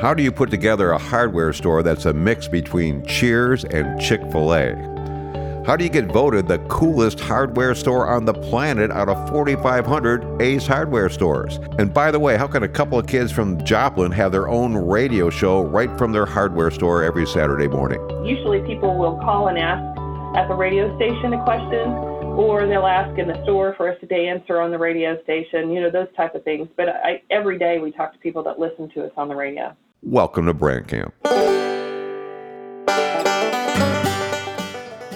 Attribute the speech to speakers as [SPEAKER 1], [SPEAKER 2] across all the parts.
[SPEAKER 1] How do you put together a hardware store that's a mix between Cheers and Chick fil A? How do you get voted the coolest hardware store on the planet out of 4,500 Ace hardware stores? And by the way, how can a couple of kids from Joplin have their own radio show right from their hardware store every Saturday morning?
[SPEAKER 2] Usually people will call and ask at the radio station a question or they'll ask in the store for us to answer on the radio station, you know, those type of things. But I, every day we talk to people that listen to us on the radio.
[SPEAKER 1] Welcome to Brand Camp.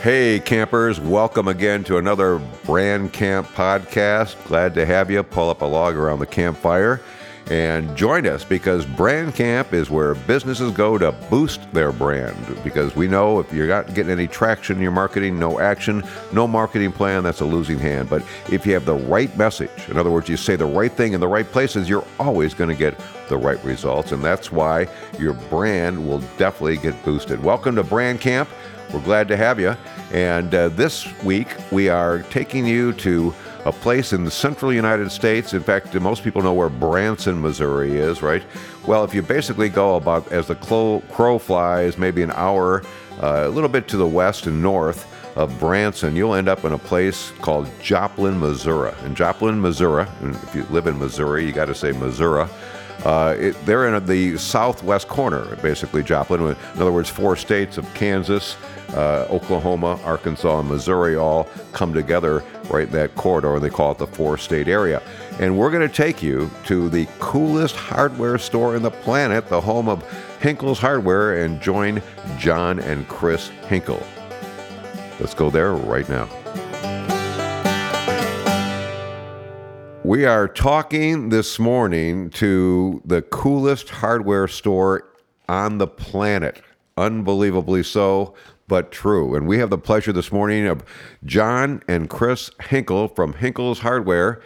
[SPEAKER 1] Hey, campers, welcome again to another Brand Camp podcast. Glad to have you. Pull up a log around the campfire and join us because Brand Camp is where businesses go to boost their brand. Because we know if you're not getting any traction in your marketing, no action, no marketing plan, that's a losing hand. But if you have the right message, in other words, you say the right thing in the right places, you're always going to get the right results. And that's why your brand will definitely get boosted. Welcome to Brand Camp. We're glad to have you. And uh, this week, we are taking you to a place in the central United States. In fact, most people know where Branson, Missouri is, right? Well, if you basically go about as the crow flies, maybe an hour, uh, a little bit to the west and north of Branson, you'll end up in a place called Joplin, Missouri. And Joplin, Missouri, and if you live in Missouri, you got to say Missouri. Uh, it, they're in the southwest corner, basically, Joplin. In other words, four states of Kansas, uh, Oklahoma, Arkansas, and Missouri all come together right in that corridor, and they call it the four state area. And we're going to take you to the coolest hardware store in the planet, the home of Hinkle's Hardware, and join John and Chris Hinkle. Let's go there right now. We are talking this morning to the coolest hardware store on the planet. Unbelievably so, but true. And we have the pleasure this morning of John and Chris Hinkle from Hinkle's Hardware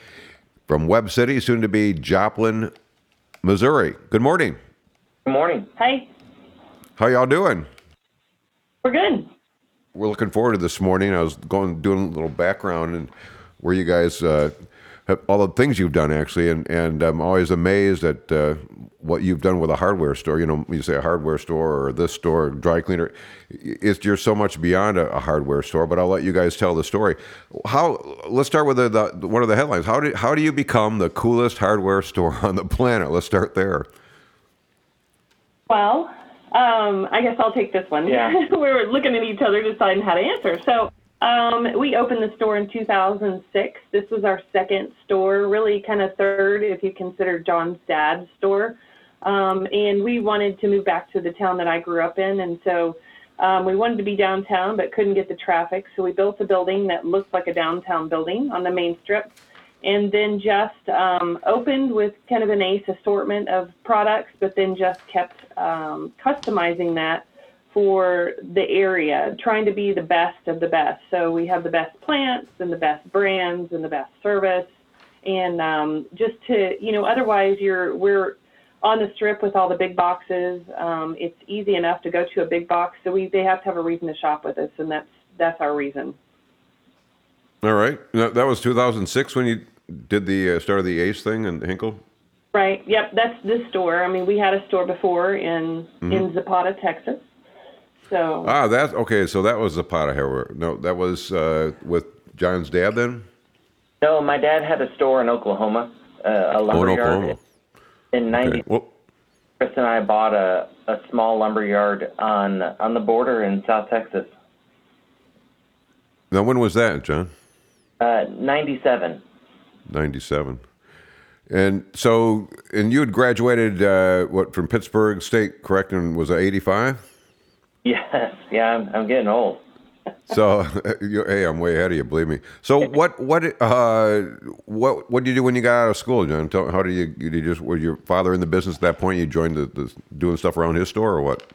[SPEAKER 1] from Webb City, soon to be Joplin, Missouri. Good morning.
[SPEAKER 3] Good morning.
[SPEAKER 2] Hey.
[SPEAKER 1] How y'all doing?
[SPEAKER 2] We're good.
[SPEAKER 1] We're looking forward to this morning. I was going doing a little background and where you guys uh, all the things you've done actually, and and I'm always amazed at uh, what you've done with a hardware store. You know, you say a hardware store or this store, dry cleaner. It's you're so much beyond a, a hardware store. But I'll let you guys tell the story. How? Let's start with the, the one of the headlines. How do how do you become the coolest hardware store on the planet? Let's start there.
[SPEAKER 2] Well, um, I guess I'll take this one.
[SPEAKER 3] Yeah.
[SPEAKER 2] we were looking at each other deciding how to answer. So um, we opened the store in 2006. This was our second store, really kind of third if you consider John's dad's store. Um, and we wanted to move back to the town that I grew up in. And so um, we wanted to be downtown but couldn't get the traffic. So we built a building that looked like a downtown building on the main strip. And then just um, opened with kind of an ace assortment of products, but then just kept um, customizing that for the area, trying to be the best of the best. So we have the best plants and the best brands and the best service, and um, just to you know, otherwise you're we're on the strip with all the big boxes. Um, it's easy enough to go to a big box, so we they have to have a reason to shop with us, and that's that's our reason.
[SPEAKER 1] All right, that was 2006 when you did the uh, start of the Ace thing in Hinkle.
[SPEAKER 2] Right. Yep. That's this store. I mean, we had a store before in mm-hmm. in Zapata, Texas. So
[SPEAKER 1] ah, that's okay. So that was Zapata Hardware. No, that was uh, with John's dad then.
[SPEAKER 3] No, my dad had a store in Oklahoma, uh, a lumber
[SPEAKER 1] oh,
[SPEAKER 3] in
[SPEAKER 1] Oklahoma.
[SPEAKER 3] yard. In ninety, okay. well, Chris and I bought a, a small lumber yard on on the border in South Texas.
[SPEAKER 1] Now, when was that, John?
[SPEAKER 3] Uh, ninety-seven.
[SPEAKER 1] Ninety-seven. And so, and you had graduated uh, what from Pittsburg State, correct? And was it eighty-five?
[SPEAKER 3] Yes, yeah, I'm, I'm getting old.
[SPEAKER 1] so, hey, I'm way ahead of you. Believe me. So, what, what, uh, what, what did you do when you got out of school, John? Tell, how did you, did you just was your father in the business at that point? You joined the, the doing stuff around his store, or what?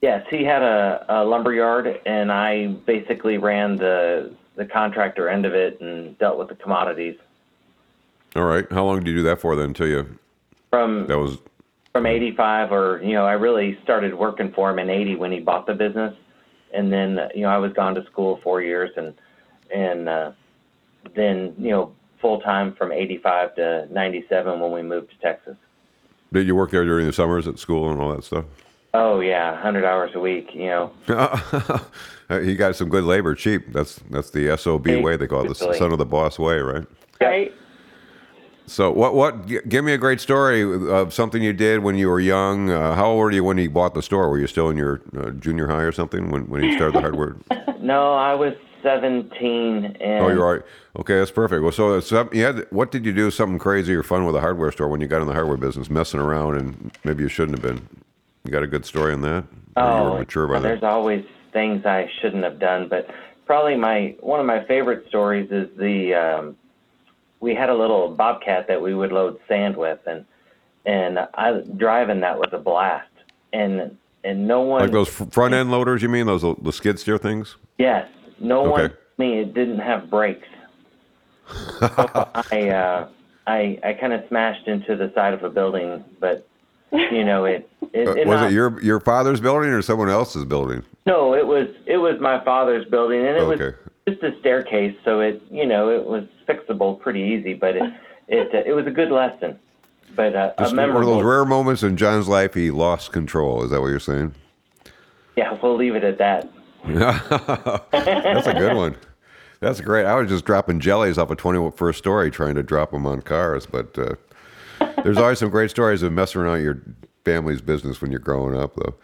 [SPEAKER 3] Yes, he had a, a lumber yard, and I basically ran the the contractor end of it and dealt with the commodities.
[SPEAKER 1] All right. How long did you do that for then? Until you
[SPEAKER 3] from
[SPEAKER 1] that was
[SPEAKER 3] from 85 or you know i really started working for him in 80 when he bought the business and then you know i was gone to school four years and and uh, then you know full time from 85 to 97 when we moved to texas
[SPEAKER 1] Did you work there during the summers at school and all that stuff?
[SPEAKER 3] Oh yeah, 100 hours a week. You know.
[SPEAKER 1] he got some good labor cheap. That's that's the SOB way they call it, the son of the boss way, right?
[SPEAKER 2] Right.
[SPEAKER 1] So what what give me a great story of something you did when you were young. Uh, how old were you when you bought the store? Were you still in your uh, junior high or something when when he started the hardware?
[SPEAKER 3] no, I was 17 and
[SPEAKER 1] Oh, you're right. Okay, that's perfect. Well, so, so you had, what did you do something crazy or fun with a hardware store when you got in the hardware business, messing around and maybe you shouldn't have been? You got a good story on that? You
[SPEAKER 3] Oh,
[SPEAKER 1] mature by
[SPEAKER 3] well,
[SPEAKER 1] then?
[SPEAKER 3] there's always things I shouldn't have done, but probably my one of my favorite stories is the um, we had a little bobcat that we would load sand with, and and I driving that was a blast, and and no one
[SPEAKER 1] Like those front end loaders, you mean those the skid steer things?
[SPEAKER 3] yes, no one
[SPEAKER 1] Okay.
[SPEAKER 3] told me it didn't have brakes. so I uh, I I kind of smashed into the side of a building, but you know it. it,
[SPEAKER 1] Uh,
[SPEAKER 3] it
[SPEAKER 1] was
[SPEAKER 3] not-
[SPEAKER 1] it your your father's building or someone else's building?
[SPEAKER 3] No, it was it was my father's building, and it was
[SPEAKER 1] Okay.
[SPEAKER 3] Just a staircase, so it you know it was fixable pretty easy, but it it uh, it was a good lesson, but uh, a
[SPEAKER 1] Just one of those rare moments in John's life he lost control. Is that what you're saying?
[SPEAKER 3] yeah, we'll leave it at that.
[SPEAKER 1] That's a good one. That's great. I was just dropping jellies off a 21st story trying to drop them on cars, but uh, there's always some great stories of messing around your family's business when you're growing up, though.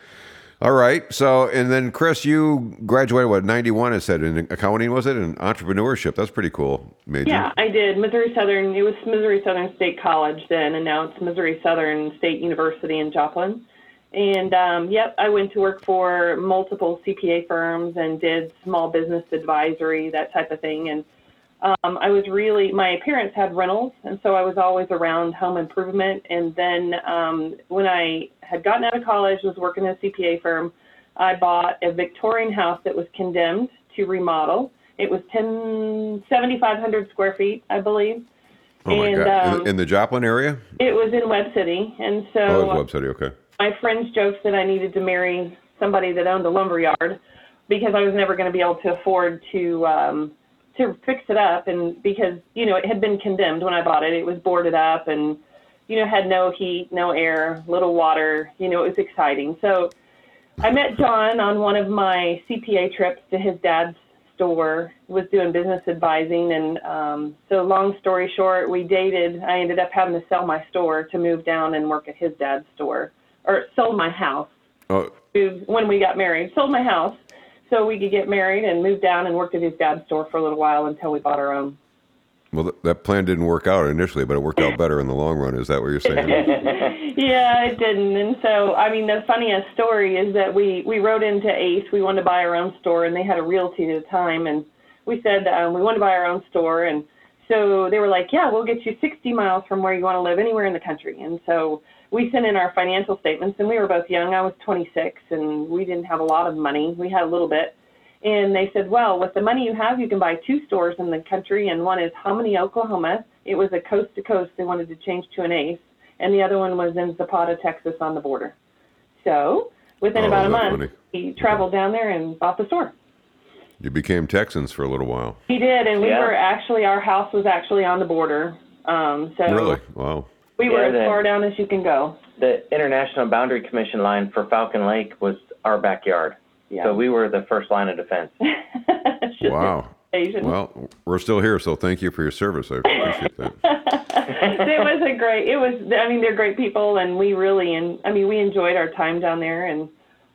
[SPEAKER 1] All right. So, and then Chris, you graduated what 91? It said in accounting, was it? In entrepreneurship. That's pretty cool. Major.
[SPEAKER 2] Yeah, I did. Missouri Southern, it was Missouri Southern State College then, and now it's Missouri Southern State University in Joplin. And um, yep, I went to work for multiple CPA firms and did small business advisory, that type of thing. And um, I was really, my parents had rentals, and so I was always around home improvement. And then um, when I had gotten out of college, was working at a CPA firm, I bought a Victorian house that was condemned to remodel. It was 10, 7,500 square feet, I believe.
[SPEAKER 1] Oh my
[SPEAKER 2] and,
[SPEAKER 1] God. In,
[SPEAKER 2] um,
[SPEAKER 1] in the Joplin area?
[SPEAKER 2] It was in Webb City, and so
[SPEAKER 1] Oh, it was Webb City. Okay.
[SPEAKER 2] my friends joked that I needed to marry somebody that owned a lumber yard because I was never going to be able to afford to um, to fix it up, and because you know it had been condemned when I bought it. It was boarded up and you know had no heat, no air, little water. You know it was exciting. So I met John on one of my CPA trips to his dad's store. Was doing business advising, and um, so long story short, we dated. I ended up having to sell my store to move down and work at his dad's store or sold my house
[SPEAKER 1] Oh,
[SPEAKER 2] when we got married. Sold my house so we could get married and moved down and worked at his dad's store for a little while until we bought our own.
[SPEAKER 1] well, th- that plan didn't work out initially, but it worked out better in the long run. Is that what you're saying?
[SPEAKER 2] Yeah, it didn't. And so, I mean, the funniest story is that we we wrote into Ace. We wanted to buy our own store, and they had a realty at the time, and we said um, we want to buy our own store, and so they were like, "Yeah, we'll get you 60 miles from where you want to live, anywhere in the country." And so we sent in our financial statements, and we were both young. I was 26, and we didn't have a lot of money. We had a little bit. And they said, well, with the money you have, you can buy two stores in the country, and one is Hominy, Oklahoma. It was a coast to coast. They wanted to change to an ACE, and the other one was in Zapata, Texas, on the border. So within
[SPEAKER 1] Oh,
[SPEAKER 2] about a month,
[SPEAKER 1] funny.
[SPEAKER 2] he traveled down there and bought the store.
[SPEAKER 1] you became Texans for a little while.
[SPEAKER 2] He did, and we
[SPEAKER 3] Yeah.
[SPEAKER 2] were actually our house was actually on the border. Um, so
[SPEAKER 1] Really? Wow.
[SPEAKER 2] We were
[SPEAKER 3] Yeah,
[SPEAKER 2] as
[SPEAKER 3] the-
[SPEAKER 2] far down as you can go.
[SPEAKER 3] The International Boundary Commission line for Falcon Lake was our backyard,
[SPEAKER 2] Yeah.
[SPEAKER 3] so we were the first line of defense.
[SPEAKER 1] Wow.
[SPEAKER 2] Asian.
[SPEAKER 1] Well, we're still here, so thank you for your service. I appreciate that.
[SPEAKER 2] it was a great it was i mean they're great people and we really and i mean we enjoyed our time down there and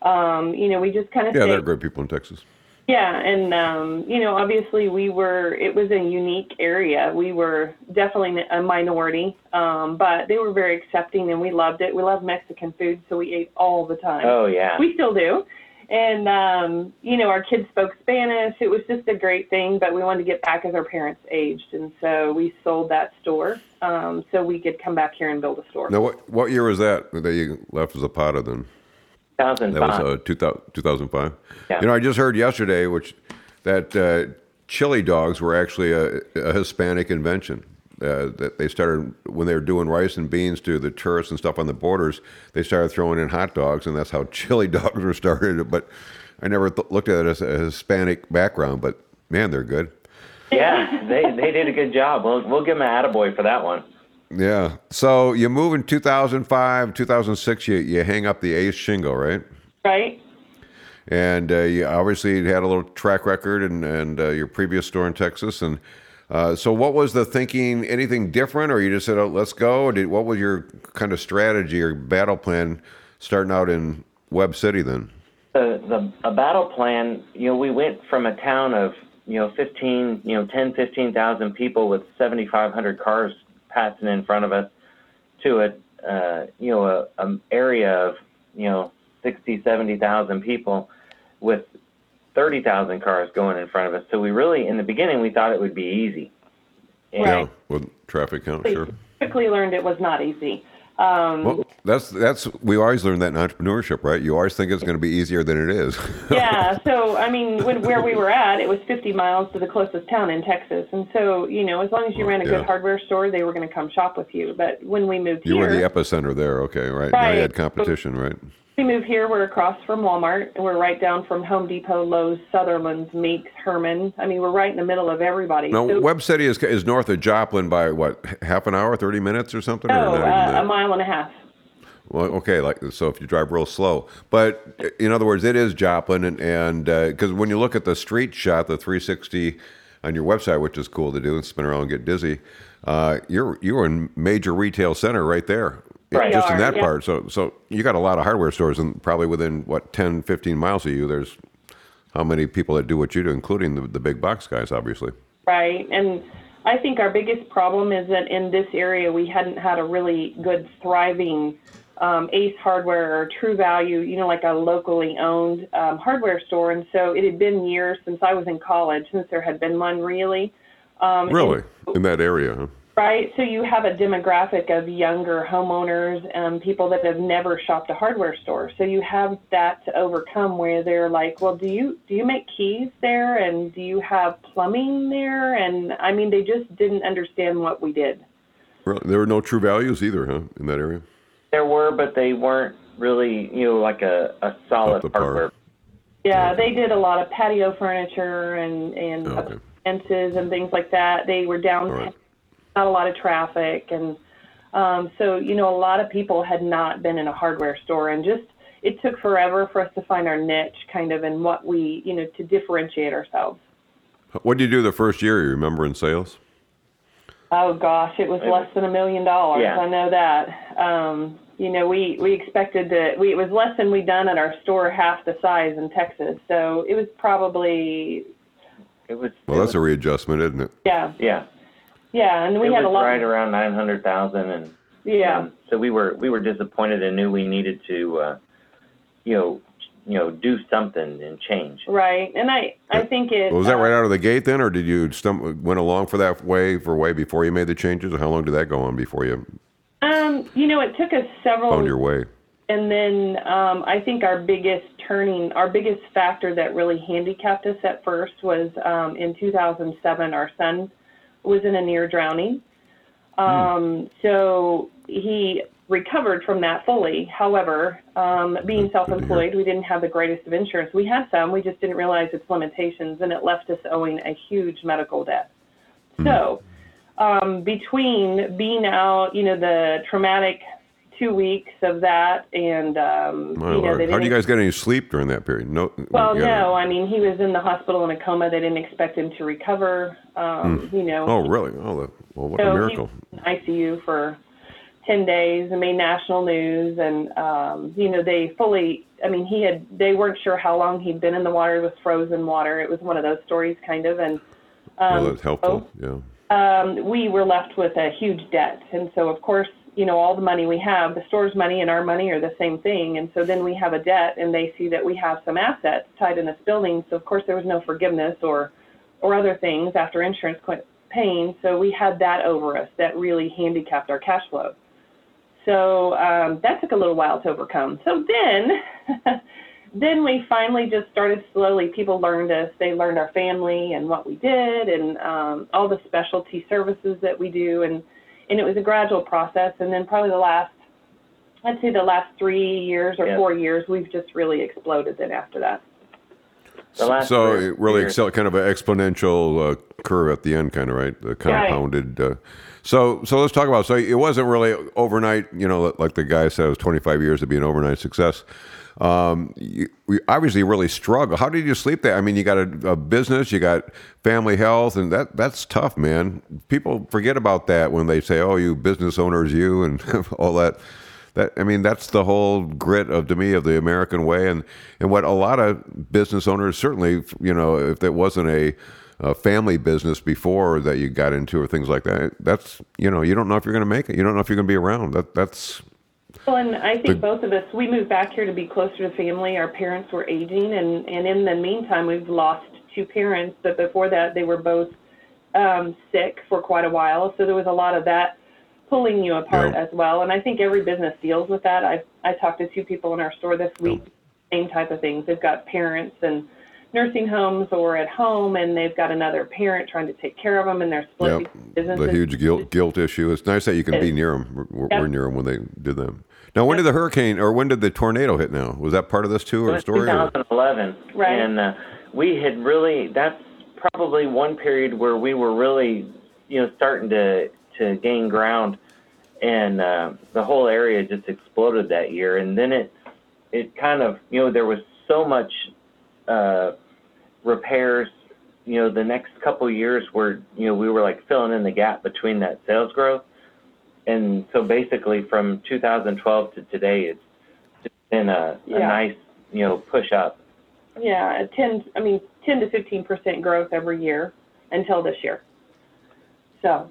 [SPEAKER 2] um you know we just kind of
[SPEAKER 1] Yeah,
[SPEAKER 2] stayed,
[SPEAKER 1] they're great people in Texas.
[SPEAKER 2] Yeah and um you know obviously we were it was a unique area we were definitely a minority um but they were very accepting and we loved it we loved mexican food so we ate all the time
[SPEAKER 3] Oh yeah.
[SPEAKER 2] we still do. And um, you know, our kids spoke Spanish. It was just a great thing, but we wanted to get back as our parents aged, and so we sold that store um, so we could come back here and build a store.
[SPEAKER 1] Now, what what year was that that you left as a Zapata then? That was uh, 2000, 2005.
[SPEAKER 3] Yeah.
[SPEAKER 1] You know, I just heard yesterday, which that uh, chili dogs were actually a, a Hispanic invention. Uh, that they started when they were doing rice and beans to the tourists and stuff on the borders. They started throwing in hot dogs, and that's how chili dogs were started. But I never th- looked at it as a Hispanic background. But man, they're good.
[SPEAKER 3] yeah, they they did a good job. We'll we'll give them an attaboy for that one.
[SPEAKER 1] Yeah. So you move in 2005, 2006. You you hang up the Ace shingle, right?
[SPEAKER 2] Right.
[SPEAKER 1] And uh, you obviously had a little track record and and uh, your previous store in Texas. And uh, so, what was the thinking? Anything different, or you just said, oh, "Let's go"? Or did, what was your kind of strategy or battle plan starting out in Webb City then?
[SPEAKER 3] The the a battle plan. You know, we went from a town of you know 15, you know 10, 15,000 people with 7,500 cars passing in front of us to a uh, you know a, a area of you know 60, 70,000 people with 30,000 cars going in front of us. So we really, in the beginning, we thought it would be easy.
[SPEAKER 2] And. Yeah,
[SPEAKER 1] with traffic count, sure.
[SPEAKER 2] Quickly learned it was not easy. Um,
[SPEAKER 1] well, that's that's we always learn that in entrepreneurship, right? You always think it's going to be easier than it is.
[SPEAKER 2] yeah. So I mean, when, where we were at, it was 50 miles to the closest town in Texas, and so you know, as long as you ran a yeah. good hardware store, they were going to come shop with you. But when we moved
[SPEAKER 1] you
[SPEAKER 2] here,
[SPEAKER 1] were the epicenter there. Okay, right.
[SPEAKER 2] right.
[SPEAKER 1] Now you had competition, right?
[SPEAKER 2] We move here, we're across from Walmart. We're right down from Home Depot, Lowe's, Sutherland's, Meeks, Herman. I mean, we're right in the middle of everybody.
[SPEAKER 1] Now, so, Webb City is, is north of Joplin by what, half an hour, 30 minutes or something?
[SPEAKER 2] No,
[SPEAKER 1] or
[SPEAKER 2] uh, a mile and a half.
[SPEAKER 1] Well, okay, like so if you drive real slow, but in other words, it is Joplin, and and because uh, when you look at the street shot, the 360 on your website, which is cool to do and spin around and get dizzy, uh, you're you're in major retail center right there
[SPEAKER 2] right.
[SPEAKER 1] just in that
[SPEAKER 2] yeah.
[SPEAKER 1] part. So, so you got a lot of hardware stores, and probably within what 10, 15 miles of you, there's how many people that do what you do, including the, the big box guys, obviously.
[SPEAKER 2] Right, and I think our biggest problem is that in this area we hadn't had a really good thriving um, Ace Hardware or True Value, you know, like a locally owned um, hardware store, and so it had been years since I was in college since there had been one really.
[SPEAKER 1] Um, really, and, in that area, huh?
[SPEAKER 2] Right. So you have a demographic of younger homeowners and people that have never shopped a hardware store. So you have that to overcome where they're like, well, do you do you make keys there and do you have plumbing there? And I mean, they just didn't understand what we did.
[SPEAKER 1] Well, there were no true values either, huh, in that area?
[SPEAKER 3] There were, but they weren't really, you know, like a, a solid hardware.
[SPEAKER 2] Yeah, they did a lot of patio furniture and and oh, okay. fences and things like that. They were downtown not a lot of traffic, and um, so you know a lot of people had not been in a hardware store, and just it took forever for us to find our niche, kind of, and what we you know to differentiate ourselves.
[SPEAKER 1] What did you do the first year? You remember in sales?
[SPEAKER 2] Oh gosh, it was less than a million dollars. I know that. Um, you know, we we expected that we it was less than we'd done at our store half the size in Texas. So it was probably.
[SPEAKER 3] It was.
[SPEAKER 1] Well,
[SPEAKER 3] it
[SPEAKER 1] that's
[SPEAKER 3] was,
[SPEAKER 1] a readjustment, isn't it?
[SPEAKER 2] Yeah.
[SPEAKER 3] Yeah.
[SPEAKER 2] Yeah, and we
[SPEAKER 3] it
[SPEAKER 2] had
[SPEAKER 3] was
[SPEAKER 2] a lot.
[SPEAKER 3] right around nine hundred thousand, and
[SPEAKER 2] yeah.
[SPEAKER 3] and so we were we were disappointed and knew we needed to, uh, you know, you know, do something and change.
[SPEAKER 2] Right, and I I think it.
[SPEAKER 1] Well, was that right out of the gate then, or did you stum- went along for that way for way before you made the changes? Or how long did that go on before you?
[SPEAKER 2] Um, you know, it took us several.
[SPEAKER 1] Found your way.
[SPEAKER 2] And then um, I think our biggest turning, our biggest factor that really handicapped us at first was um, in 2007. Our son was in a near drowning. Um, So he recovered from that fully. However, um, being self employed, we didn't have the greatest of insurance. We had some, we just didn't realize its limitations, and it left us owing a huge medical debt. Hmm. So, um, between being out, you know, the traumatic two weeks of that, and um,
[SPEAKER 1] My
[SPEAKER 2] you know,
[SPEAKER 1] Lord. How do you guys get any sleep during that period? No.
[SPEAKER 2] well, no, I mean, he was in the hospital in a coma. They didn't expect him to recover. Um, You know,
[SPEAKER 1] Oh, really? Oh, that, well, what
[SPEAKER 2] so
[SPEAKER 1] a miracle!
[SPEAKER 2] Was ICU for 10 days and made national news. And, um, you know, they fully, I mean, he had, they weren't sure how long he'd been in the water. It was frozen water. It was one of those stories, kind of. And, um,
[SPEAKER 1] well, that's helpful. yeah.
[SPEAKER 2] um, we were left with a huge debt. And so, of course, you know, all the money we have, the store's money and our money are the same thing. And so then we have a debt and they see that we have some assets tied in this building. So, of course, there was no forgiveness or, or other things after insurance quit paying. So we had that over us that really handicapped our cash flow. So um, that took a little while to overcome. So then, then we finally just started slowly. People learned us. They learned our family and what we did, and um, all the specialty services that we do, and and it was a gradual process. And then probably the last, I'd say the last three years or
[SPEAKER 3] Yeah.
[SPEAKER 2] four years, we've just really exploded. Then after that.
[SPEAKER 3] the last
[SPEAKER 1] so
[SPEAKER 3] three-
[SPEAKER 1] it really excel, kind of an exponential uh, curve at the end, kind of right, the compounded. Uh, so so let's talk about. So it wasn't really overnight. You know, like the guy said, it was 25 years to be an overnight success. Um, you, we obviously really struggle. How did you sleep there? I mean, you got a, a business, you got family health, and that that's tough, man. People forget about that when they say, "Oh, you business owners, you," and all that. That I mean, that's the whole grit of to me of the American way, and and what a lot of business owners certainly, you know, if it wasn't a, a family business before that you got into or things like that, that's you know, you don't know if you're going to make it. You don't know if you're going to be around. That that's
[SPEAKER 2] Well, and I think both of us, we moved back here to be closer to family. Our parents were aging, and, and in the meantime, we've lost two parents. But before that, they were both um, sick for quite a while. So there was a lot of that pulling you apart
[SPEAKER 1] Yeah.
[SPEAKER 2] as well. And I think every business deals with that. I I talked to two people in our store this week, same type of things. They've got parents and nursing homes or at home, and they've got another parent trying to take care of them, and they're split
[SPEAKER 1] Yep.
[SPEAKER 2] between businesses.
[SPEAKER 1] the huge guilt guilt issue. It's nice that you can be near them. We're, we're
[SPEAKER 2] Yep.
[SPEAKER 1] near them when they do them. Now, when did the hurricane or when did the tornado hit? Now, was that part of this too,
[SPEAKER 3] It
[SPEAKER 1] or
[SPEAKER 3] was
[SPEAKER 1] story? or-
[SPEAKER 3] 2011,
[SPEAKER 2] Right.
[SPEAKER 3] and uh, we had really. That's probably one period where we were really, you know, starting to to gain ground, and uh, the whole area just exploded that year. And then it it kind of, you know, there was so much uh, repairs. You know, the next couple years were, you know, we were like filling in the gap between that sales growth. And so basically from 2012 to today, it's just been a, a
[SPEAKER 2] Yeah.
[SPEAKER 3] nice, you know, push up.
[SPEAKER 2] Yeah, it 10, I mean, 10 to 15 percent growth every year until this year. So,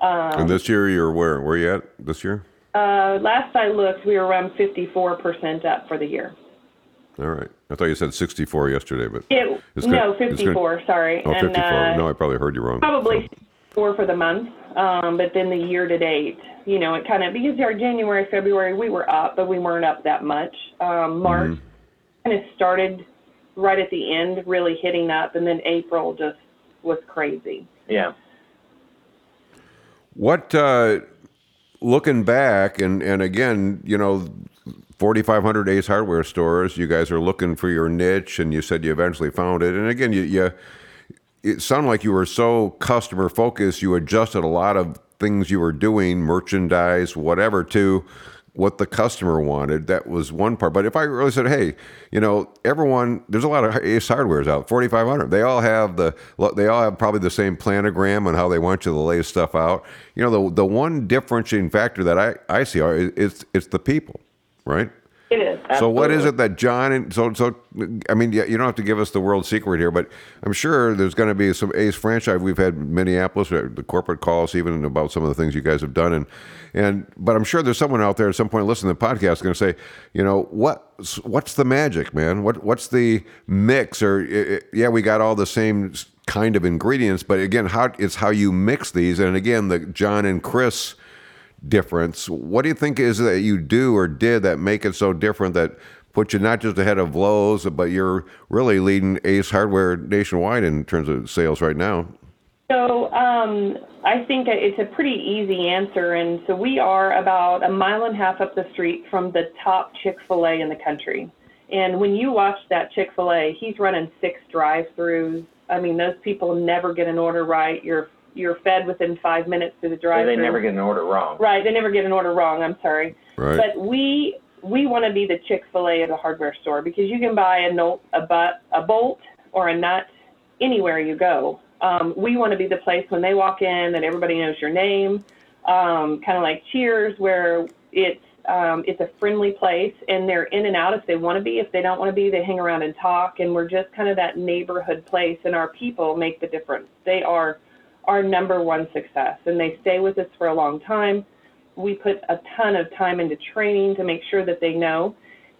[SPEAKER 2] um,
[SPEAKER 1] and this year, you're where? Where you at this year?
[SPEAKER 2] uh, last I looked, we were around 54 percent up for the year.
[SPEAKER 1] All right. I thought you said 64 yesterday, but
[SPEAKER 2] It,
[SPEAKER 1] It's
[SPEAKER 2] no,
[SPEAKER 1] good. It's good.
[SPEAKER 2] 54. Sorry,
[SPEAKER 1] oh, 54.
[SPEAKER 2] uh,
[SPEAKER 1] no, I probably heard you wrong.
[SPEAKER 2] probably four for the month. Um, but then the year to date, you know, it kind of because our January, February, we were up, but we weren't up that much. Um, March
[SPEAKER 1] Mm-hmm.
[SPEAKER 2] kind of started right at the end, really hitting up, and then April just was crazy.
[SPEAKER 3] Yeah.
[SPEAKER 1] What, uh, looking back, and, and again, you know, 4,500 Ace Hardware stores, you guys are looking for your niche, and you said you eventually found it. And again, you, you it sounded like you were so customer focused, you adjusted a lot of things you were doing, merchandise, whatever, to what the customer wanted. That was one part. But if I really said, hey, you know, everyone, there's a lot of Ace Hardwares out, 4,500. They all have the, they all have probably the same planogram on how they want you to lay stuff out. You know, the the one differentiating factor that I I see are it's it's the people, right?
[SPEAKER 2] It is.
[SPEAKER 1] So what is it that John and so so I mean yeah, you don't have to give us the world secret here, but I'm sure there's going to be some Ace franchise. We've had Minneapolis, uh, the corporate calls even about some of the things you guys have done, and and but I'm sure there's someone out there at some point listening to the podcast going to say, you know, what what's the magic, man? What what's the mix? Or i- i- yeah, we got all the same kind of ingredients, but again, how it's how you mix these, and again, the John and Chris difference. What do you think is that you do or did that make it so different that put you not just ahead of Lowe's, but you're really leading Ace Hardware nationwide in terms of sales right now?
[SPEAKER 2] So um, I think it's a pretty easy answer, and so we are about a mile and a half up the street from the top Chick-fil-A in the country. And when you watch that Chick-fil-A, he's running six drive-throughs. I mean, those people never get an order right. You're you're fed within five minutes to the
[SPEAKER 3] Or
[SPEAKER 2] drive-through.
[SPEAKER 3] they never get an order wrong.
[SPEAKER 2] Right, they never get an order wrong. I'm sorry.
[SPEAKER 1] Right.
[SPEAKER 2] But we we want to be the Chick Fil A of the hardware store because you can buy a note, a but, a bolt, or a nut anywhere you go. Um, we want to be the place when they walk in that everybody knows your name, um, kind of like Cheers, where it's um, it's a friendly place and they're in and out if they want to be. If they don't want to be, they hang around and talk. And we're just kind of that neighborhood place, and our people make the difference. They are our number one success, and they stay with us for a long time we put a ton of time into training to make sure that they know.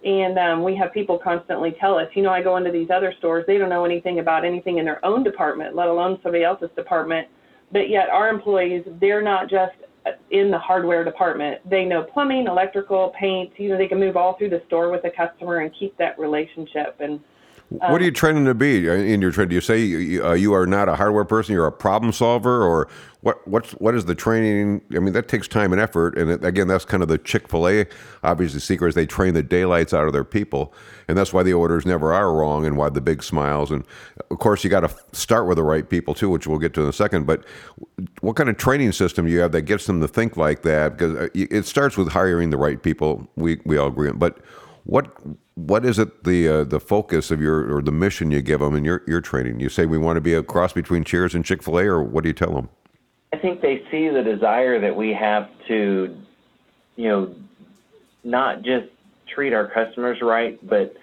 [SPEAKER 2] And um, we have people constantly tell us, you know, I go into these other stores, they don't know anything about anything in their own department, let alone somebody else's department. But yet, our employees, they're not just in the hardware department. They know plumbing, electrical, paint. You know, they can move all through the store with the customer and keep that relationship. And
[SPEAKER 1] What are you training to be in your training? Do you say you, uh, you are not a hardware person? You're a problem solver, or what? What's what is the training? I mean, that takes time and effort. And it, again, that's kind of the Chick Fil A obviously secret is they train the daylights out of their people, and that's why the orders never are wrong, and why the big smiles. And of course, you got to start with the right people too, which we'll get to in a second. But what kind of training system do you have that gets them to think like that? Because uh, it starts with hiring the right people. We we all agree, on. but what what is it the uh, the focus of your or the mission you give them in your your training? You say we want to be a cross between Cheers and Chick Fil A, or what do you tell them?
[SPEAKER 3] I think they see the desire that we have to, you know, not just treat our customers right, but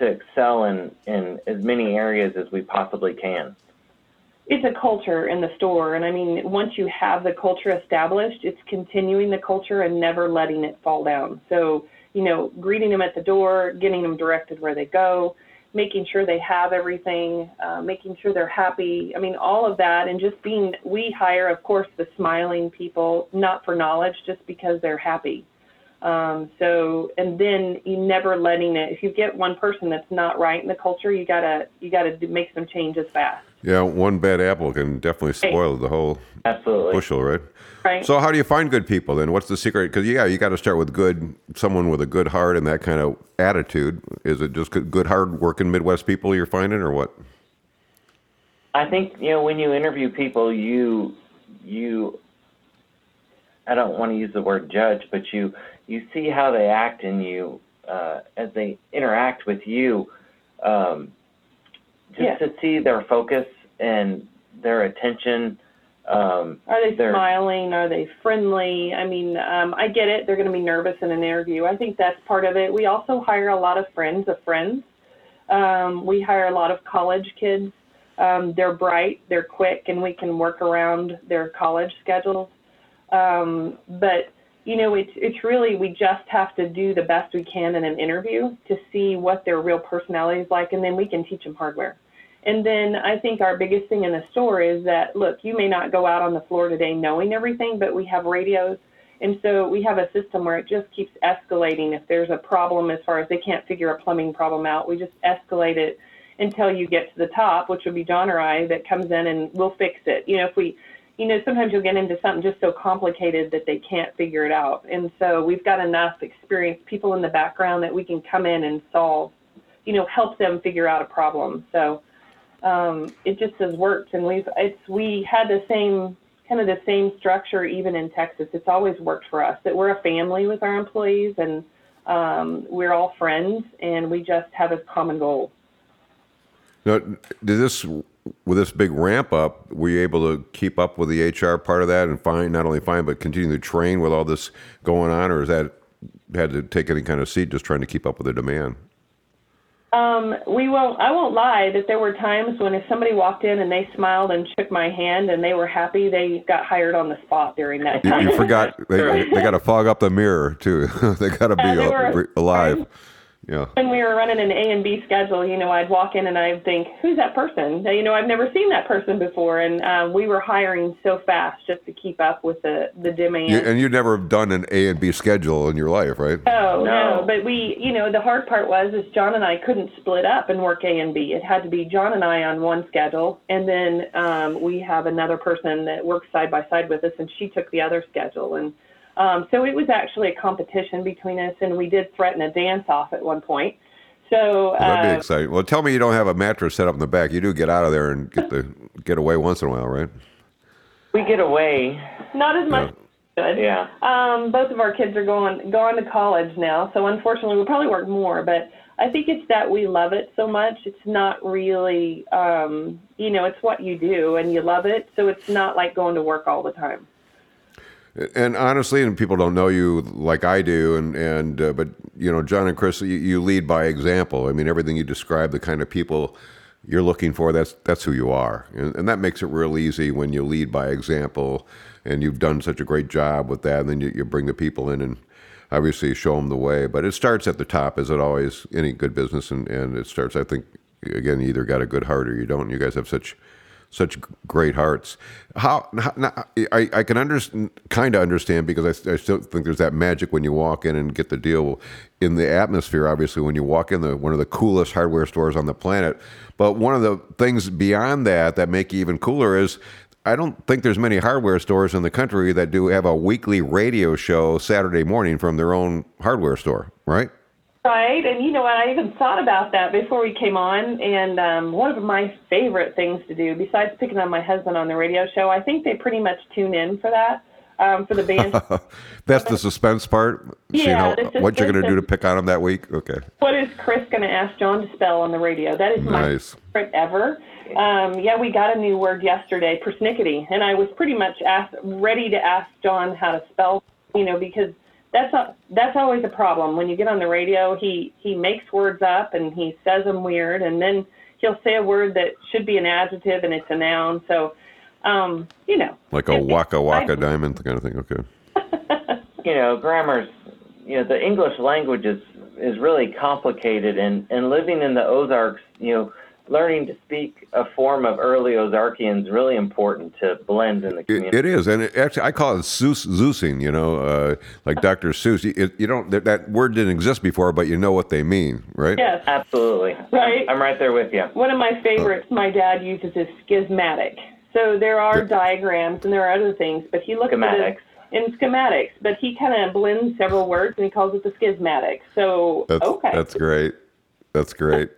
[SPEAKER 3] to excel in in as many areas as we possibly can.
[SPEAKER 2] It's a culture in the store, and I mean, once you have the culture established, it's continuing the culture and never letting it fall down. So you know, greeting them at the door, getting them directed where they go, making sure they have everything, uh, making sure they're happy. I mean, all of that, and just being, we hire, of course, the smiling people, not for knowledge, just because they're happy. Um, so, and then you never letting it, if you get one person that's not right in the culture, you gotta, you gotta make some changes fast.
[SPEAKER 1] Yeah, one bad apple can definitely spoil the whole
[SPEAKER 3] Absolutely.
[SPEAKER 1] bushel, right?
[SPEAKER 2] Right.
[SPEAKER 1] So how do you find good people then? What's the secret? Because yeah, you got to start with good, someone with a good heart and that kind of attitude. Is it just good, good hard working Midwest people you're finding, or what?
[SPEAKER 3] I think you know when you interview people, you you. I don't want to use the word judge, but you you see how they act and you uh, as they interact with you, um, just yeah. to see their focus and their attention um,
[SPEAKER 2] Are they smiling? Are they friendly? I mean, um, I get it. They're going to be nervous in an interview. I think that's part of it. We also hire a lot of friends of friends. Um, we hire a lot of college kids. Um, they're bright, they're quick, and we can work around their college schedules. Um, but you know, it's it's really we just have to do the best we can in an interview to see what their real personality is like, and then we can teach them hardware. And then I think our biggest thing in the store is that, look, you may not go out on the floor today knowing everything, but we have radios. And so we have a system where it just keeps escalating. If there's a problem as far as they can't figure a plumbing problem out, we just escalate it until you get to the top, which would be John or I that comes in and we'll fix it. You know, if we, you know, sometimes you'll get into something just so complicated that they can't figure it out. And so we've got enough experienced people in the background that we can come in and solve, you know, help them figure out a problem. So um, it just has worked, and we've it's we had the same kind of the same structure even in Texas. It's always worked for us that we're a family with our employees, and um, we're all friends, and we just have a common goal.
[SPEAKER 1] Now, did this with this big ramp up? Were you able to keep up with the HR part of that and find not only find but continue to train with all this going on, or is that had to take any kind of seat just trying to keep up with the demand?
[SPEAKER 2] Um, we won't. I won't lie that there were times when if somebody walked in and they smiled and shook my hand and they were happy, they got hired on the spot during that time.
[SPEAKER 1] You, you forgot they, they got to fog up the mirror too. they got to be uh, alive. Yeah.
[SPEAKER 2] When we were running an A and B schedule, you know, I'd walk in and I'd think, who's that person? You know, I've never seen that person before. And um, we were hiring so fast just to keep up with the, the demand.
[SPEAKER 1] You, and you'd never done an A and B schedule in your life, right?
[SPEAKER 2] Oh, no, no. But we, you know, the hard part was is John and I couldn't split up and work A and B. It had to be John and I on one schedule. And then um, we have another person that works side by side with us and she took the other schedule. And um, so it was actually a competition between us, and we did threaten a dance off at one point. So
[SPEAKER 1] uh, that'd be uh, exciting. Well, tell me you don't have a mattress set up in the back. You do get out of there and get the get away once in a while, right?
[SPEAKER 3] We get away.
[SPEAKER 2] Not as much.
[SPEAKER 3] Yeah. Good. Yeah.
[SPEAKER 2] Um, both of our kids are going going to college now, so unfortunately we'll probably work more. But I think it's that we love it so much. It's not really, um, you know, it's what you do and you love it, so it's not like going to work all the time.
[SPEAKER 1] And honestly, and people don't know you like I do, and and uh, but you know, John and Chris, you, you, lead by example. I mean, everything you describe, the kind of people you're looking for, that's that's who you are, and, and that makes it real easy when you lead by example. And you've done such a great job with that, and then you, you bring the people in and obviously show them the way. But it starts at the top, as it always any good business, and, and it starts. I think again, you either got a good heart or you don't. You guys have such such great hearts. How, how I, I can understand, kind of understand because I, I still think there's that magic when you walk in and get the deal in the atmosphere. Obviously, when you walk in the one of the coolest hardware stores on the planet. But one of the things beyond that that make you even cooler is I don't think there's many hardware stores in the country that do have a weekly radio show Saturday morning from their own hardware store, right?
[SPEAKER 2] Right, and you know what? I even thought about that before we came on. And um, one of my favorite things to do, besides picking on my husband on the radio show, I think they pretty much tune in for that. Um, for the band.
[SPEAKER 1] That's the suspense part.
[SPEAKER 2] Yeah,
[SPEAKER 1] how, what you're going to do to pick on him that week. Okay.
[SPEAKER 2] What is Chris going to ask John to spell on the radio? That is my
[SPEAKER 1] nice.
[SPEAKER 2] favorite ever. Um, yeah, we got a new word yesterday, persnickety, and I was pretty much asked, ready to ask John how to spell. You know, because that's a, that's always a problem when you get on the radio. He he makes words up and he says them weird, and then he'll say a word that should be an adjective and it's a noun. So, um, you know,
[SPEAKER 1] like a waka waka diamond kind of thing. Okay.
[SPEAKER 3] you know, grammar's you know the English language is is really complicated, and and living in the Ozarks, you know learning to speak a form of early Ozarkian is really important to blend in the community.
[SPEAKER 1] it, it is, and it, actually, I call it Zeus, Zeusing. You know, uh, like Dr. Seuss. You, you don't that, that, word didn't exist before, but you know what they mean, right?
[SPEAKER 2] Yes,
[SPEAKER 3] absolutely.
[SPEAKER 2] Right,
[SPEAKER 3] I'm, I'm right there with you.
[SPEAKER 2] One of my favorites, my dad uses is schismatic. So there are diagrams and there are other things, but he looks
[SPEAKER 3] schematics.
[SPEAKER 2] at it in schematics, but he kind of blends several words and he calls it the schismatic. So
[SPEAKER 1] that's,
[SPEAKER 2] okay,
[SPEAKER 1] that's great. That's great.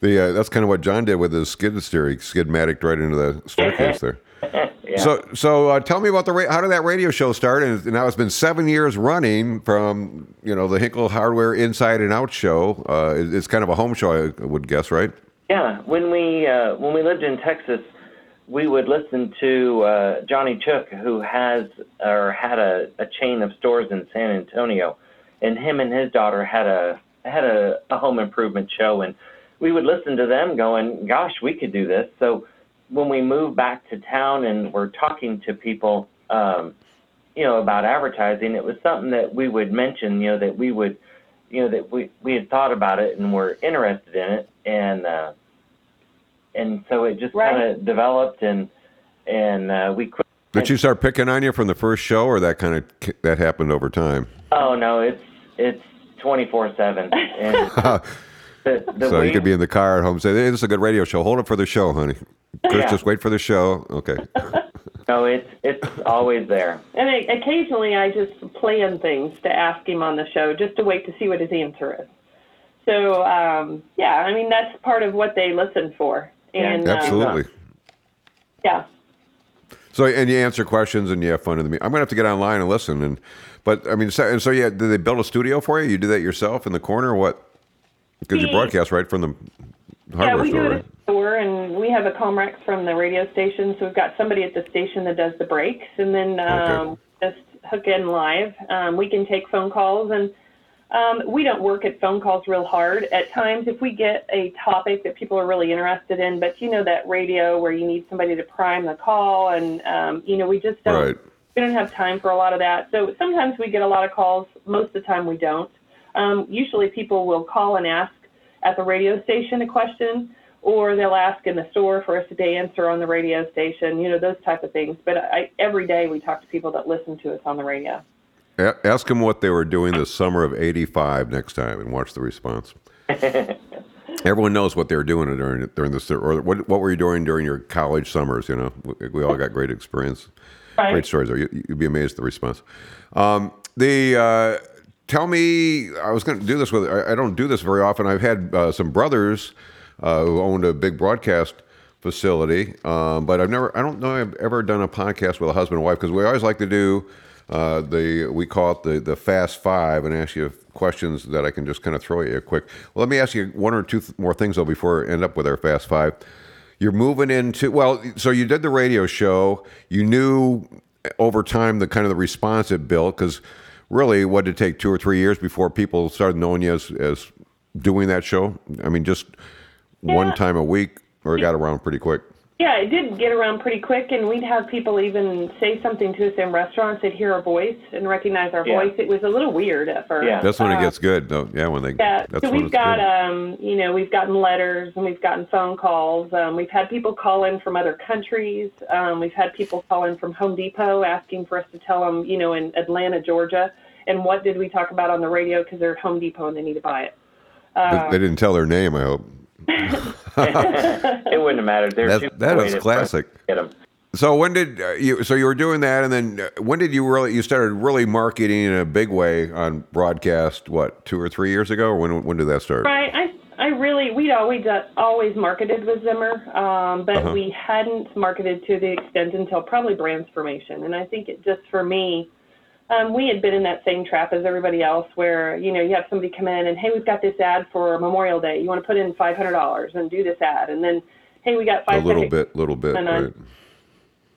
[SPEAKER 1] The uh, that's kind of what John did with his skid steer. He skidmatic right into the staircase there.
[SPEAKER 3] yeah.
[SPEAKER 1] So, so uh, tell me about the ra- how did that radio show start? And now it's been seven years running from you know the Hinkle Hardware Inside and Out show. Uh, it's kind of a home show, I would guess, right?
[SPEAKER 3] Yeah. When we uh, when we lived in Texas, we would listen to uh, Johnny Chook, who has or had a, a chain of stores in San Antonio, and him and his daughter had a had a, a home improvement show and we would listen to them going, gosh, we could do this. So when we moved back to town and we're talking to people, um, you know, about advertising, it was something that we would mention, you know, that we would, you know, that we, we had thought about it and were interested in it. And, uh, and so it just right. kind of developed and, and, uh, we quit.
[SPEAKER 1] Did you start picking on you from the first show or that kind of, that happened over time?
[SPEAKER 3] Oh no, it's, it's 24 seven.
[SPEAKER 1] The, the so you could be in the car at home and say, hey, this is a good radio show. Hold it for the show, honey. Chris, yeah. just wait for the show. Okay.
[SPEAKER 3] no, it's it's always there.
[SPEAKER 2] And I, occasionally I just plan things to ask him on the show just to wait to see what his answer is. So, um, yeah, I mean, that's part of what they listen for. And,
[SPEAKER 1] Absolutely. Um,
[SPEAKER 2] yeah.
[SPEAKER 1] So, and you answer questions and you have fun in the meeting. I'm going to have to get online and listen. And, but I mean, so, and so yeah, did they build a studio for you? You do that yourself in the corner or what? Because you broadcast right from the hardware
[SPEAKER 2] yeah, we
[SPEAKER 1] store,
[SPEAKER 2] do
[SPEAKER 1] right?
[SPEAKER 2] store, and we have a Comrex from the radio station, so we've got somebody at the station that does the breaks, and then um, okay. just hook in live. Um, we can take phone calls, and um, we don't work at phone calls real hard. At times, if we get a topic that people are really interested in, but you know that radio where you need somebody to prime the call, and um, you know we just don't.
[SPEAKER 1] Right.
[SPEAKER 2] We don't have time for a lot of that. So sometimes we get a lot of calls. Most of the time we don't. Um, usually people will call and ask at the radio station a question, or they'll ask in the store for us to answer on the radio station, you know, those type of things. But I, every day we talk to people that listen to us on the radio.
[SPEAKER 1] Ask them what they were doing the summer of 85 next time and watch the response. Everyone knows what they were doing during during this, or what what were you doing during your college summers? You know, we, we all got great experience, right. great stories. There, you, would be amazed at the response. Um, the uh, tell me, I was going to do this with, I, I, don't do this very often. I've had uh, some brothers uh, who owned a big broadcast facility, um, but I've never, I don't know I've ever done a podcast with a husband and wife because we always like to do uh, the, we call it the, the Fast Five and ask you questions that I can just kind of throw at you quick. Well, let me ask you one or two th- more things though before we end up with our Fast Five. You're moving into, well, so you did the radio show. You knew over time the kind of the response it built because really, what did it take two or three years before people started knowing you as, as doing that show? I mean, just yeah. one time a week, or it got around pretty quick?
[SPEAKER 2] Yeah, it did get around pretty quick, and we'd have people even say something to us in restaurants. They'd hear our voice and recognize our
[SPEAKER 3] Yeah.
[SPEAKER 2] voice. It was a little weird at first.
[SPEAKER 3] Yeah.
[SPEAKER 1] That's when it
[SPEAKER 2] Uh,
[SPEAKER 1] gets good. though. yeah, when they.
[SPEAKER 2] Yeah,
[SPEAKER 1] That's
[SPEAKER 2] so
[SPEAKER 1] when
[SPEAKER 2] we've got,
[SPEAKER 1] good.
[SPEAKER 2] um, you know, we've gotten letters and we've gotten phone calls. Um, we've had people call in from other countries. Um, we've had people call in from Home Depot asking for us to tell them, you know, in Atlanta, Georgia, and what did we talk about on the radio because they're at Home Depot and they need to buy it.
[SPEAKER 1] They- they didn't tell their name. I hope.
[SPEAKER 3] It wouldn't have mattered. They're
[SPEAKER 1] That-
[SPEAKER 3] too
[SPEAKER 1] that is
[SPEAKER 3] creative for us to
[SPEAKER 1] classic. So when did uh, you? So you were doing that, and then uh, when did you really? You started really marketing in a big way on broadcast. What two or three years ago? Or when when did that start?
[SPEAKER 2] Right. I I really we'd always uh, always marketed with Zimmer, um, but
[SPEAKER 1] Uh-huh.
[SPEAKER 2] we hadn't marketed to the extent until probably Brandsformation. And I think it just for me, um, we had been in that same trap as everybody else, where you know you have somebody come in and hey, we've got this ad for Memorial Day. You want to put in five hundred dollars and do this ad, and then hey, we got
[SPEAKER 1] A little bit, little bit.
[SPEAKER 2] And
[SPEAKER 1] Right.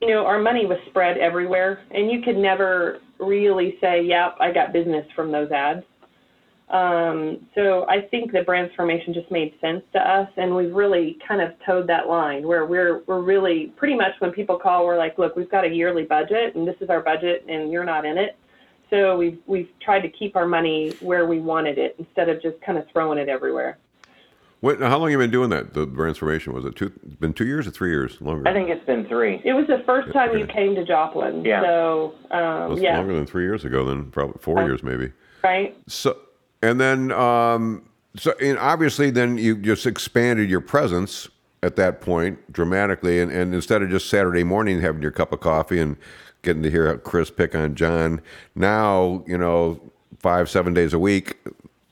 [SPEAKER 2] you know, our money was spread everywhere, and you could never really say, "Yep, I got business from those ads." Um, so I think the transformation just made sense to us, and we've really kind of towed that line where we're we're really pretty much when people call, we're like, "Look, we've got a yearly budget, and this is our budget, and you're not in it." So we've we've tried to keep our money where we wanted it instead of just kind of throwing it everywhere.
[SPEAKER 1] What, how long have you been doing that? The transformation was it two? Been two years or three years? Longer.
[SPEAKER 3] I think it's been three.
[SPEAKER 2] It was the first time you came to Joplin,
[SPEAKER 3] Yeah.
[SPEAKER 2] so um,
[SPEAKER 1] That's
[SPEAKER 2] yeah,
[SPEAKER 1] longer than three years ago. Then probably four
[SPEAKER 2] Uh,
[SPEAKER 1] years maybe.
[SPEAKER 2] right.
[SPEAKER 1] So and then um, so and obviously then you just expanded your presence at that point dramatically, and, and instead of just Saturday morning having your cup of coffee and getting to hear Chris pick on John, now you know five seven days a week.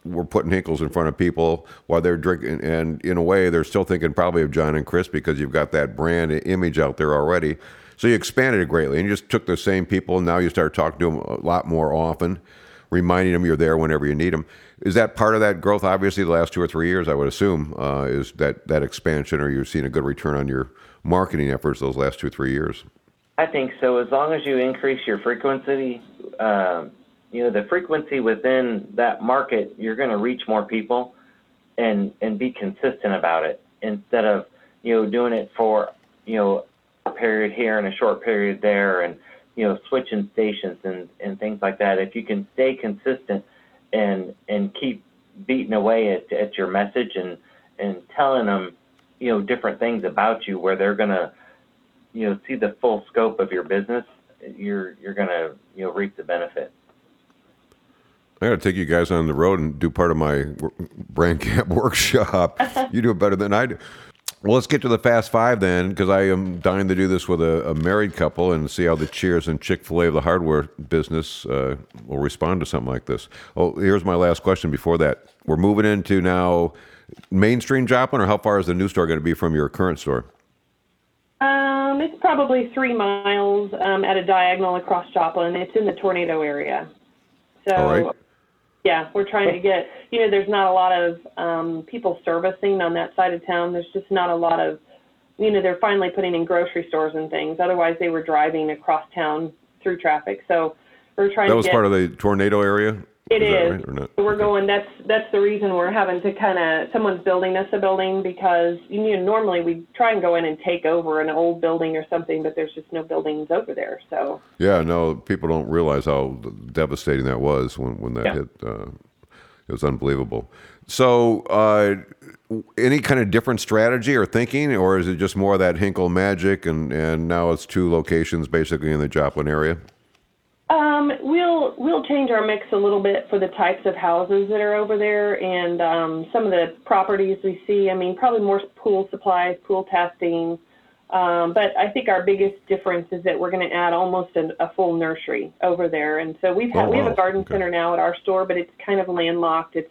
[SPEAKER 1] We're putting Hinkles in front of people while they're drinking, and in a way, they're still thinking probably of John and Chris because you've got that brand image out there already. So you expanded it greatly, and you just took the same people. And now you start talking to them a lot more often reminding them you're there whenever you need them. Is that part of that growth? Obviously, the last two or three years, I would assume, uh, is that that expansion, or you've seen a good return on your marketing efforts those last two three years.
[SPEAKER 3] I think so. As long as you increase your frequency, um, you know, the frequency within that market, you're going to reach more people, and and be consistent about it instead of you know doing it for you know a period here and a short period there, and you know switching stations and and things like that. If you can stay consistent and and keep beating away at at your message and and telling them you know different things about you where they're going to you know see the full scope of your business, you're you're gonna you know reap the benefit.
[SPEAKER 1] I got to take you guys on the road and do part of my brand camp workshop. you do it better than I do. Well, let's get to the fast five then, because I am dying to do this with a, a married couple and see how the Cheers and Chick Fil A of the hardware business uh, will respond to something like this. Oh, here's my last question. Before that, we're moving into now mainstream Joplin, or how far is the new store going to be from your current store?
[SPEAKER 2] Um, it's probably three miles um, at a diagonal across Joplin. It's in the tornado area. So,
[SPEAKER 1] right.
[SPEAKER 2] yeah, we're trying to get, you know, there's not a lot of um, people servicing on that side of town. There's just not a lot of, you know, they're finally putting in grocery stores and things. Otherwise, they were driving across town through traffic. So, we're trying
[SPEAKER 1] That
[SPEAKER 2] to
[SPEAKER 1] was
[SPEAKER 2] get.
[SPEAKER 1] part of the tornado area.
[SPEAKER 2] It
[SPEAKER 1] is.
[SPEAKER 2] Is.
[SPEAKER 1] right, or not?
[SPEAKER 2] We're going. That's that's the reason we're having to kind of. Someone's building us a building because you know normally we try and go in and take over an old building or something, but there's just no buildings over there. So
[SPEAKER 1] Yeah, no, people don't realize how devastating that was when, when that
[SPEAKER 3] Yeah.
[SPEAKER 1] hit. Uh, it was unbelievable. So, uh, any kind of different strategy or thinking, or is it just more of that Hinkle magic, and, and now it's two locations basically in the Joplin area?
[SPEAKER 2] Um, we'll we'll change our mix a little bit for the types of houses that are over there and um, some of the properties we see. I mean, probably more pool supplies, pool testing. Um, but I think our biggest difference is that we're going to add almost an, a full nursery over there. And so we've had,
[SPEAKER 1] Oh,
[SPEAKER 2] we have a garden
[SPEAKER 1] Okay.
[SPEAKER 2] center now at our store, but it's kind of landlocked. It's,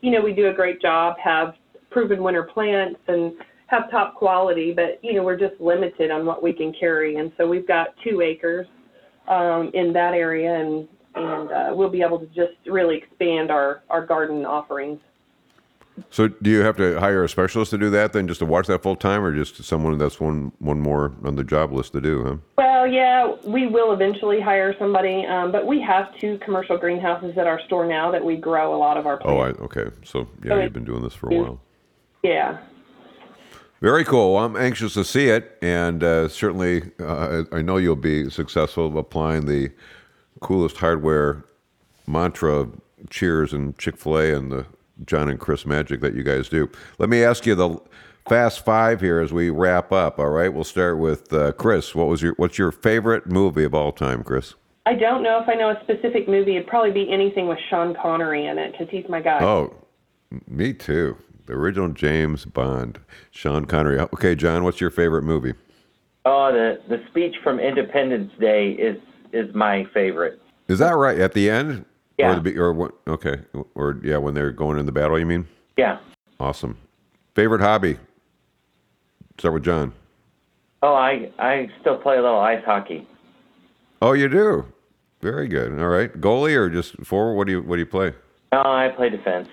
[SPEAKER 2] you know, we do a great job, have Proven Winners plants and have top quality, but, you know, we're just limited on what we can carry. And so we've got two acres um, in that area and, and uh, we'll be able to just really expand our, our garden offerings.
[SPEAKER 1] So, do you have to hire a specialist to do that, then, just to watch that full time, or just someone that's one one more on the job list to do? Huh?
[SPEAKER 2] Well, yeah, we will eventually hire somebody, um, but we have two commercial greenhouses at our store now that we grow a lot of our
[SPEAKER 1] Oh,
[SPEAKER 2] plants.
[SPEAKER 1] I, okay. So, yeah,
[SPEAKER 2] So
[SPEAKER 1] you've been doing this for a while.
[SPEAKER 2] yeah.
[SPEAKER 1] Very cool. Well, I'm anxious to see it, and uh, certainly uh, I know you'll be successful applying the coolest hardware mantra, Cheers and Chick Fil A, and the John and Chris magic that you guys do. Let me ask you the fast five here as we wrap up. All right, we'll start with uh, Chris. What was your what's your favorite movie of all time, Chris?
[SPEAKER 2] I don't know if I know a specific movie. It'd probably be anything with Sean Connery in it because he's my guy.
[SPEAKER 1] Oh, me too. The original James Bond, Sean Connery. Okay, John, what's your favorite movie?
[SPEAKER 3] Oh, the the speech from Independence Day is is my favorite.
[SPEAKER 1] Is that right? At the end?
[SPEAKER 3] Yeah.
[SPEAKER 1] Or, the, or what? Okay. Or yeah, when they're going in the battle. You mean?
[SPEAKER 3] Yeah.
[SPEAKER 1] Awesome. Favorite hobby? Start with John.
[SPEAKER 3] Oh, I I still play a little ice hockey.
[SPEAKER 1] Oh, you do. Very good. All right. Goalie or just forward? What do you What do you play?
[SPEAKER 3] No, I play defense.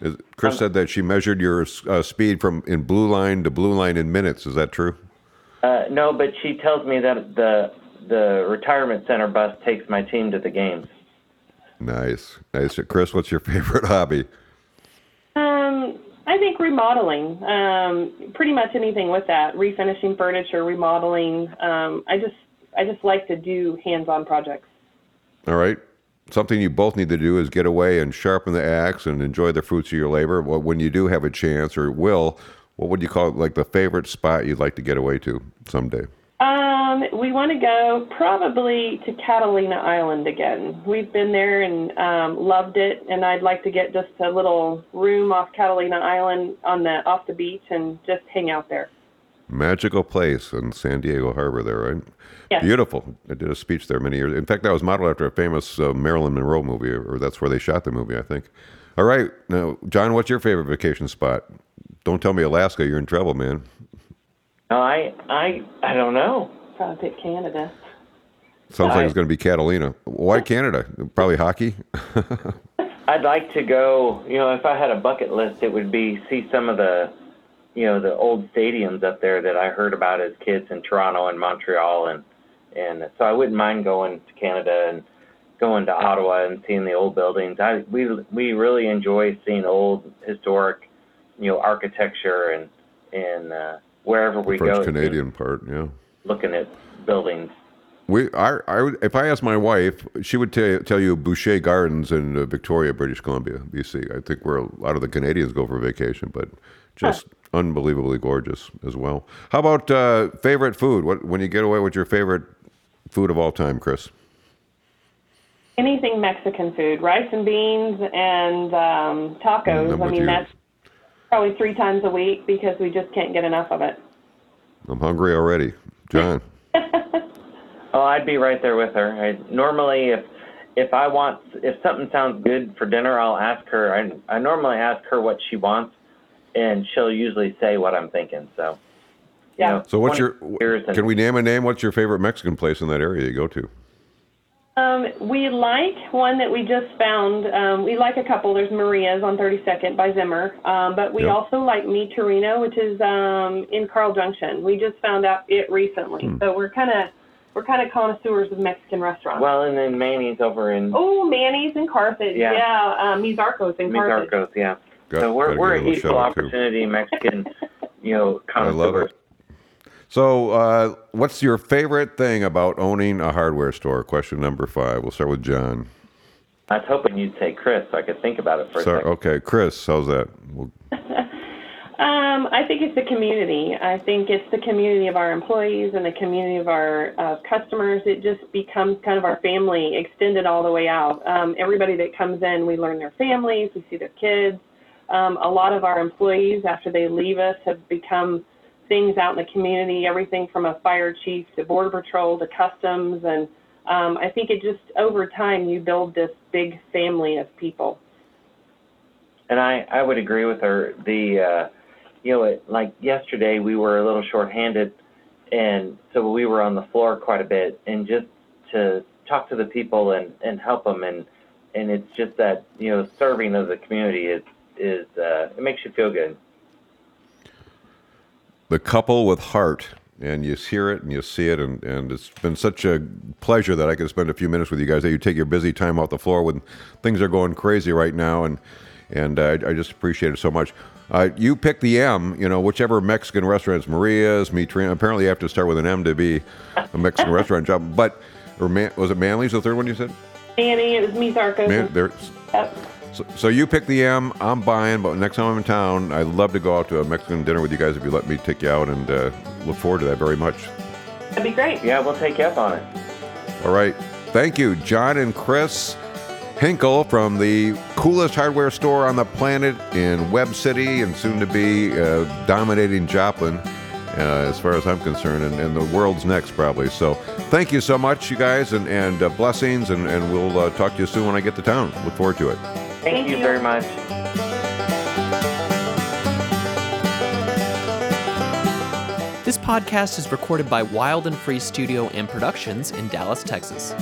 [SPEAKER 1] Is, Chris said that she measured your uh, speed from in blue line to blue line in minutes. Is that true?
[SPEAKER 3] Uh, no, but she tells me that the the retirement center bus takes my team to the games.
[SPEAKER 1] Nice, nice. Chris, what's your favorite hobby?
[SPEAKER 2] Um, I think remodeling. Um, pretty much anything with that, refinishing furniture, remodeling. Um, I just I just like to do hands-on projects.
[SPEAKER 1] All right. Something you both need to do is get away and sharpen the axe and enjoy the fruits of your labor. When you do have a chance or will, what would you call it? Like the favorite spot you'd like to get away to someday?
[SPEAKER 2] Um, we want to go probably to Catalina Island again. We've been there and um, loved it, and I'd like to get just a little room off Catalina Island on the off the beach and just hang out there.
[SPEAKER 1] Magical place in San Diego Harbor, there, right?
[SPEAKER 2] Yes.
[SPEAKER 1] Beautiful. I did a speech there many years. In fact, that was modeled after a famous uh, Marilyn Monroe movie, or that's where they shot the movie, I think. All right, now, John, what's your favorite vacation spot? Don't tell me Alaska. You're in trouble, man.
[SPEAKER 3] No, I I I don't know.
[SPEAKER 2] Probably pick Canada.
[SPEAKER 1] Sounds like it's going to be Catalina. Why Canada? Probably hockey.
[SPEAKER 3] I'd like to go. You know, if I had a bucket list, it would be see some of the, you know, the old stadiums up there that I heard about as kids in Toronto and Montreal, and and so I wouldn't mind going to Canada and going to Ottawa and seeing the old buildings. I we we really enjoy seeing old historic, you know, architecture and and uh, wherever we go.
[SPEAKER 1] French
[SPEAKER 3] go,
[SPEAKER 1] Canadian part, yeah.
[SPEAKER 3] looking at buildings.
[SPEAKER 1] We, I, I would, if I asked my wife, she would tell, tell you Butchart Gardens in uh, Victoria, British Columbia, BC. I think where a lot of the Canadians go for vacation, but just unbelievably gorgeous as well. How about uh, favorite food? What when you get away with your favorite food of all time, Chris?
[SPEAKER 2] Anything Mexican food, rice and beans and um, tacos.
[SPEAKER 1] I'm
[SPEAKER 2] I mean,
[SPEAKER 1] you.
[SPEAKER 2] that's probably three times a week because we just can't get enough of it.
[SPEAKER 1] I'm hungry already. John,
[SPEAKER 3] Oh, I'd be right there with her. I, normally, if if I want, if something sounds good for dinner, I'll ask her. I, I normally ask her what she wants, and she'll usually say what I'm thinking. So, you
[SPEAKER 2] Yeah.
[SPEAKER 3] know,
[SPEAKER 1] so what's your?
[SPEAKER 3] years and-
[SPEAKER 1] Can we name a name? What's your favorite Mexican place in that area you go to?
[SPEAKER 2] Um, we like one that we just found. Um, we like a couple. There's Maria's on 32nd by Zimmer, um, but we
[SPEAKER 1] Yep.
[SPEAKER 2] also like Mi Torino, which is um, in Carl Junction. We just found out it recently,
[SPEAKER 1] Hmm.
[SPEAKER 2] so we're kind of we're kind of connoisseurs of Mexican restaurants.
[SPEAKER 3] Well, and then Manny's over in
[SPEAKER 2] oh, Manny's in Carthage.
[SPEAKER 3] Yeah.
[SPEAKER 2] Yeah, um, Mizarco's in Carthage.
[SPEAKER 3] Mizarco's, yeah.
[SPEAKER 1] Got-
[SPEAKER 3] so we're we're equal
[SPEAKER 1] out, too.
[SPEAKER 3] opportunity Mexican, you know,
[SPEAKER 1] I love it. So, uh, what's your favorite thing about owning a hardware store? Question number five. We'll start with John.
[SPEAKER 3] I was hoping you'd say Chris, so I could think about it for a
[SPEAKER 1] Sorry,
[SPEAKER 3] second.
[SPEAKER 1] okay, Chris, how's that? We'll,
[SPEAKER 2] Um, I think it's the community. I think it's the community of our employees and the community of our uh, customers. It just becomes kind of our family extended all the way out. Um, everybody that comes in, we learn their families, we see their kids. Um, a lot of our employees, after they leave us, have become things out in the community, everything from a fire chief to border patrol to customs. And um, I think it just, over time, you build this big family of people.
[SPEAKER 3] And I, I would agree with her. The, uh, you know, it, like yesterday we were a little shorthanded, and so we were on the floor quite a bit, and just to talk to the people and, and help them, and and it's just that you know serving of the community is is uh, it makes you feel good.
[SPEAKER 1] the couple with heart, and you hear it and you see it, and, and it's been such a pleasure that I could spend a few minutes with you guys. That you take your busy time off the floor when things are going crazy right now, and and uh, I, I just appreciate it so much. Uh, you pick the M, you know, whichever Mexican restaurants, Maria's, Mitrina. Apparently, you have to start with an M to be a Mexican restaurant job. But, or Man, was it Manly's the third one you said?
[SPEAKER 2] Manny, it was me, Zarco.
[SPEAKER 1] Man, there,
[SPEAKER 2] Yep.
[SPEAKER 1] So, so you pick the M. I'm buying, but next time I'm in town, I'd love to go out to a Mexican dinner with you guys if you let me take you out, and uh, look forward to that very much.
[SPEAKER 2] That'd be great.
[SPEAKER 3] Yeah, we'll take you up on it.
[SPEAKER 1] All right. Thank you, John and Chris Hinkle from the coolest hardware store on the planet in Webb City and soon to be uh, dominating Joplin, uh, as far as I'm concerned, and, and the world's next, probably. So thank you so much, you guys, and, and uh, blessings, and, and we'll uh, talk to you soon when I get to town. Look forward to it.
[SPEAKER 3] Thank,
[SPEAKER 2] Thank
[SPEAKER 3] you
[SPEAKER 2] you.
[SPEAKER 3] very much.
[SPEAKER 4] This podcast is recorded by Wild and Free Studio and Productions in Dallas, Texas.